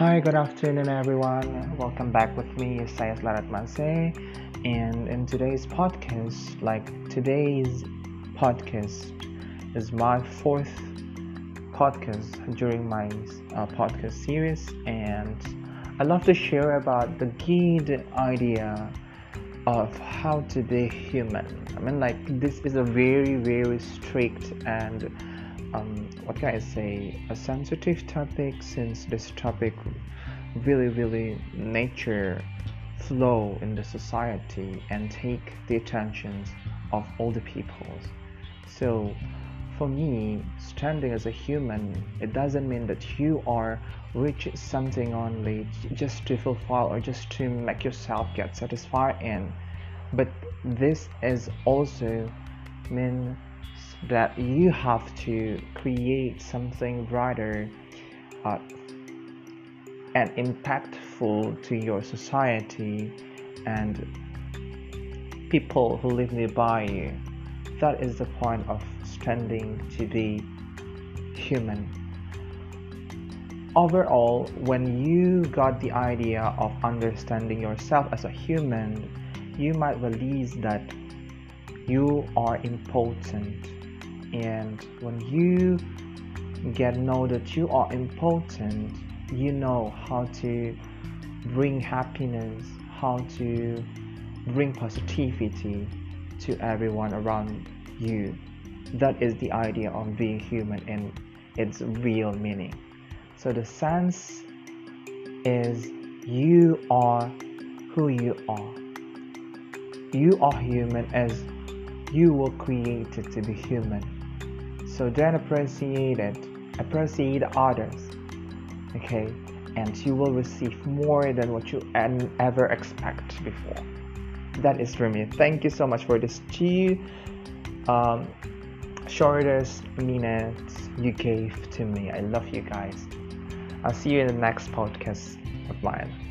Hi, good afternoon, everyone. Welcome back with me, saya Larat Manse. And in today's podcast, like today's podcast is my fourth podcast during my uh, podcast series, and I love to share about the good idea of how to be human. I mean, like this is a very, very strict and um, what can I say, a sensitive topic since this topic really, really nature flow in the society and take the attentions of all the peoples. So for me, standing as a human, it doesn't mean that you are reach something only just to fulfill or just to make yourself get satisfied in. But this is also mean that you have to create something brighter uh, and impactful to your society and people who live nearby you. That is the point of standing to be human. Overall, when you got the idea of understanding yourself as a human, you might realize that you are important and when you get know that you are important you know how to bring happiness how to bring positivity to everyone around you. That is the idea of being human and its real meaning. So the sense is you are who you are. You are human as you were created to be human. So then appreciate it appreciate others okay? And you will receive more than what you ever expect before. That is for me. Thank you so much for this two um, shortest minutes you gave to me. I love you guys. I'll see you in the next podcast of mine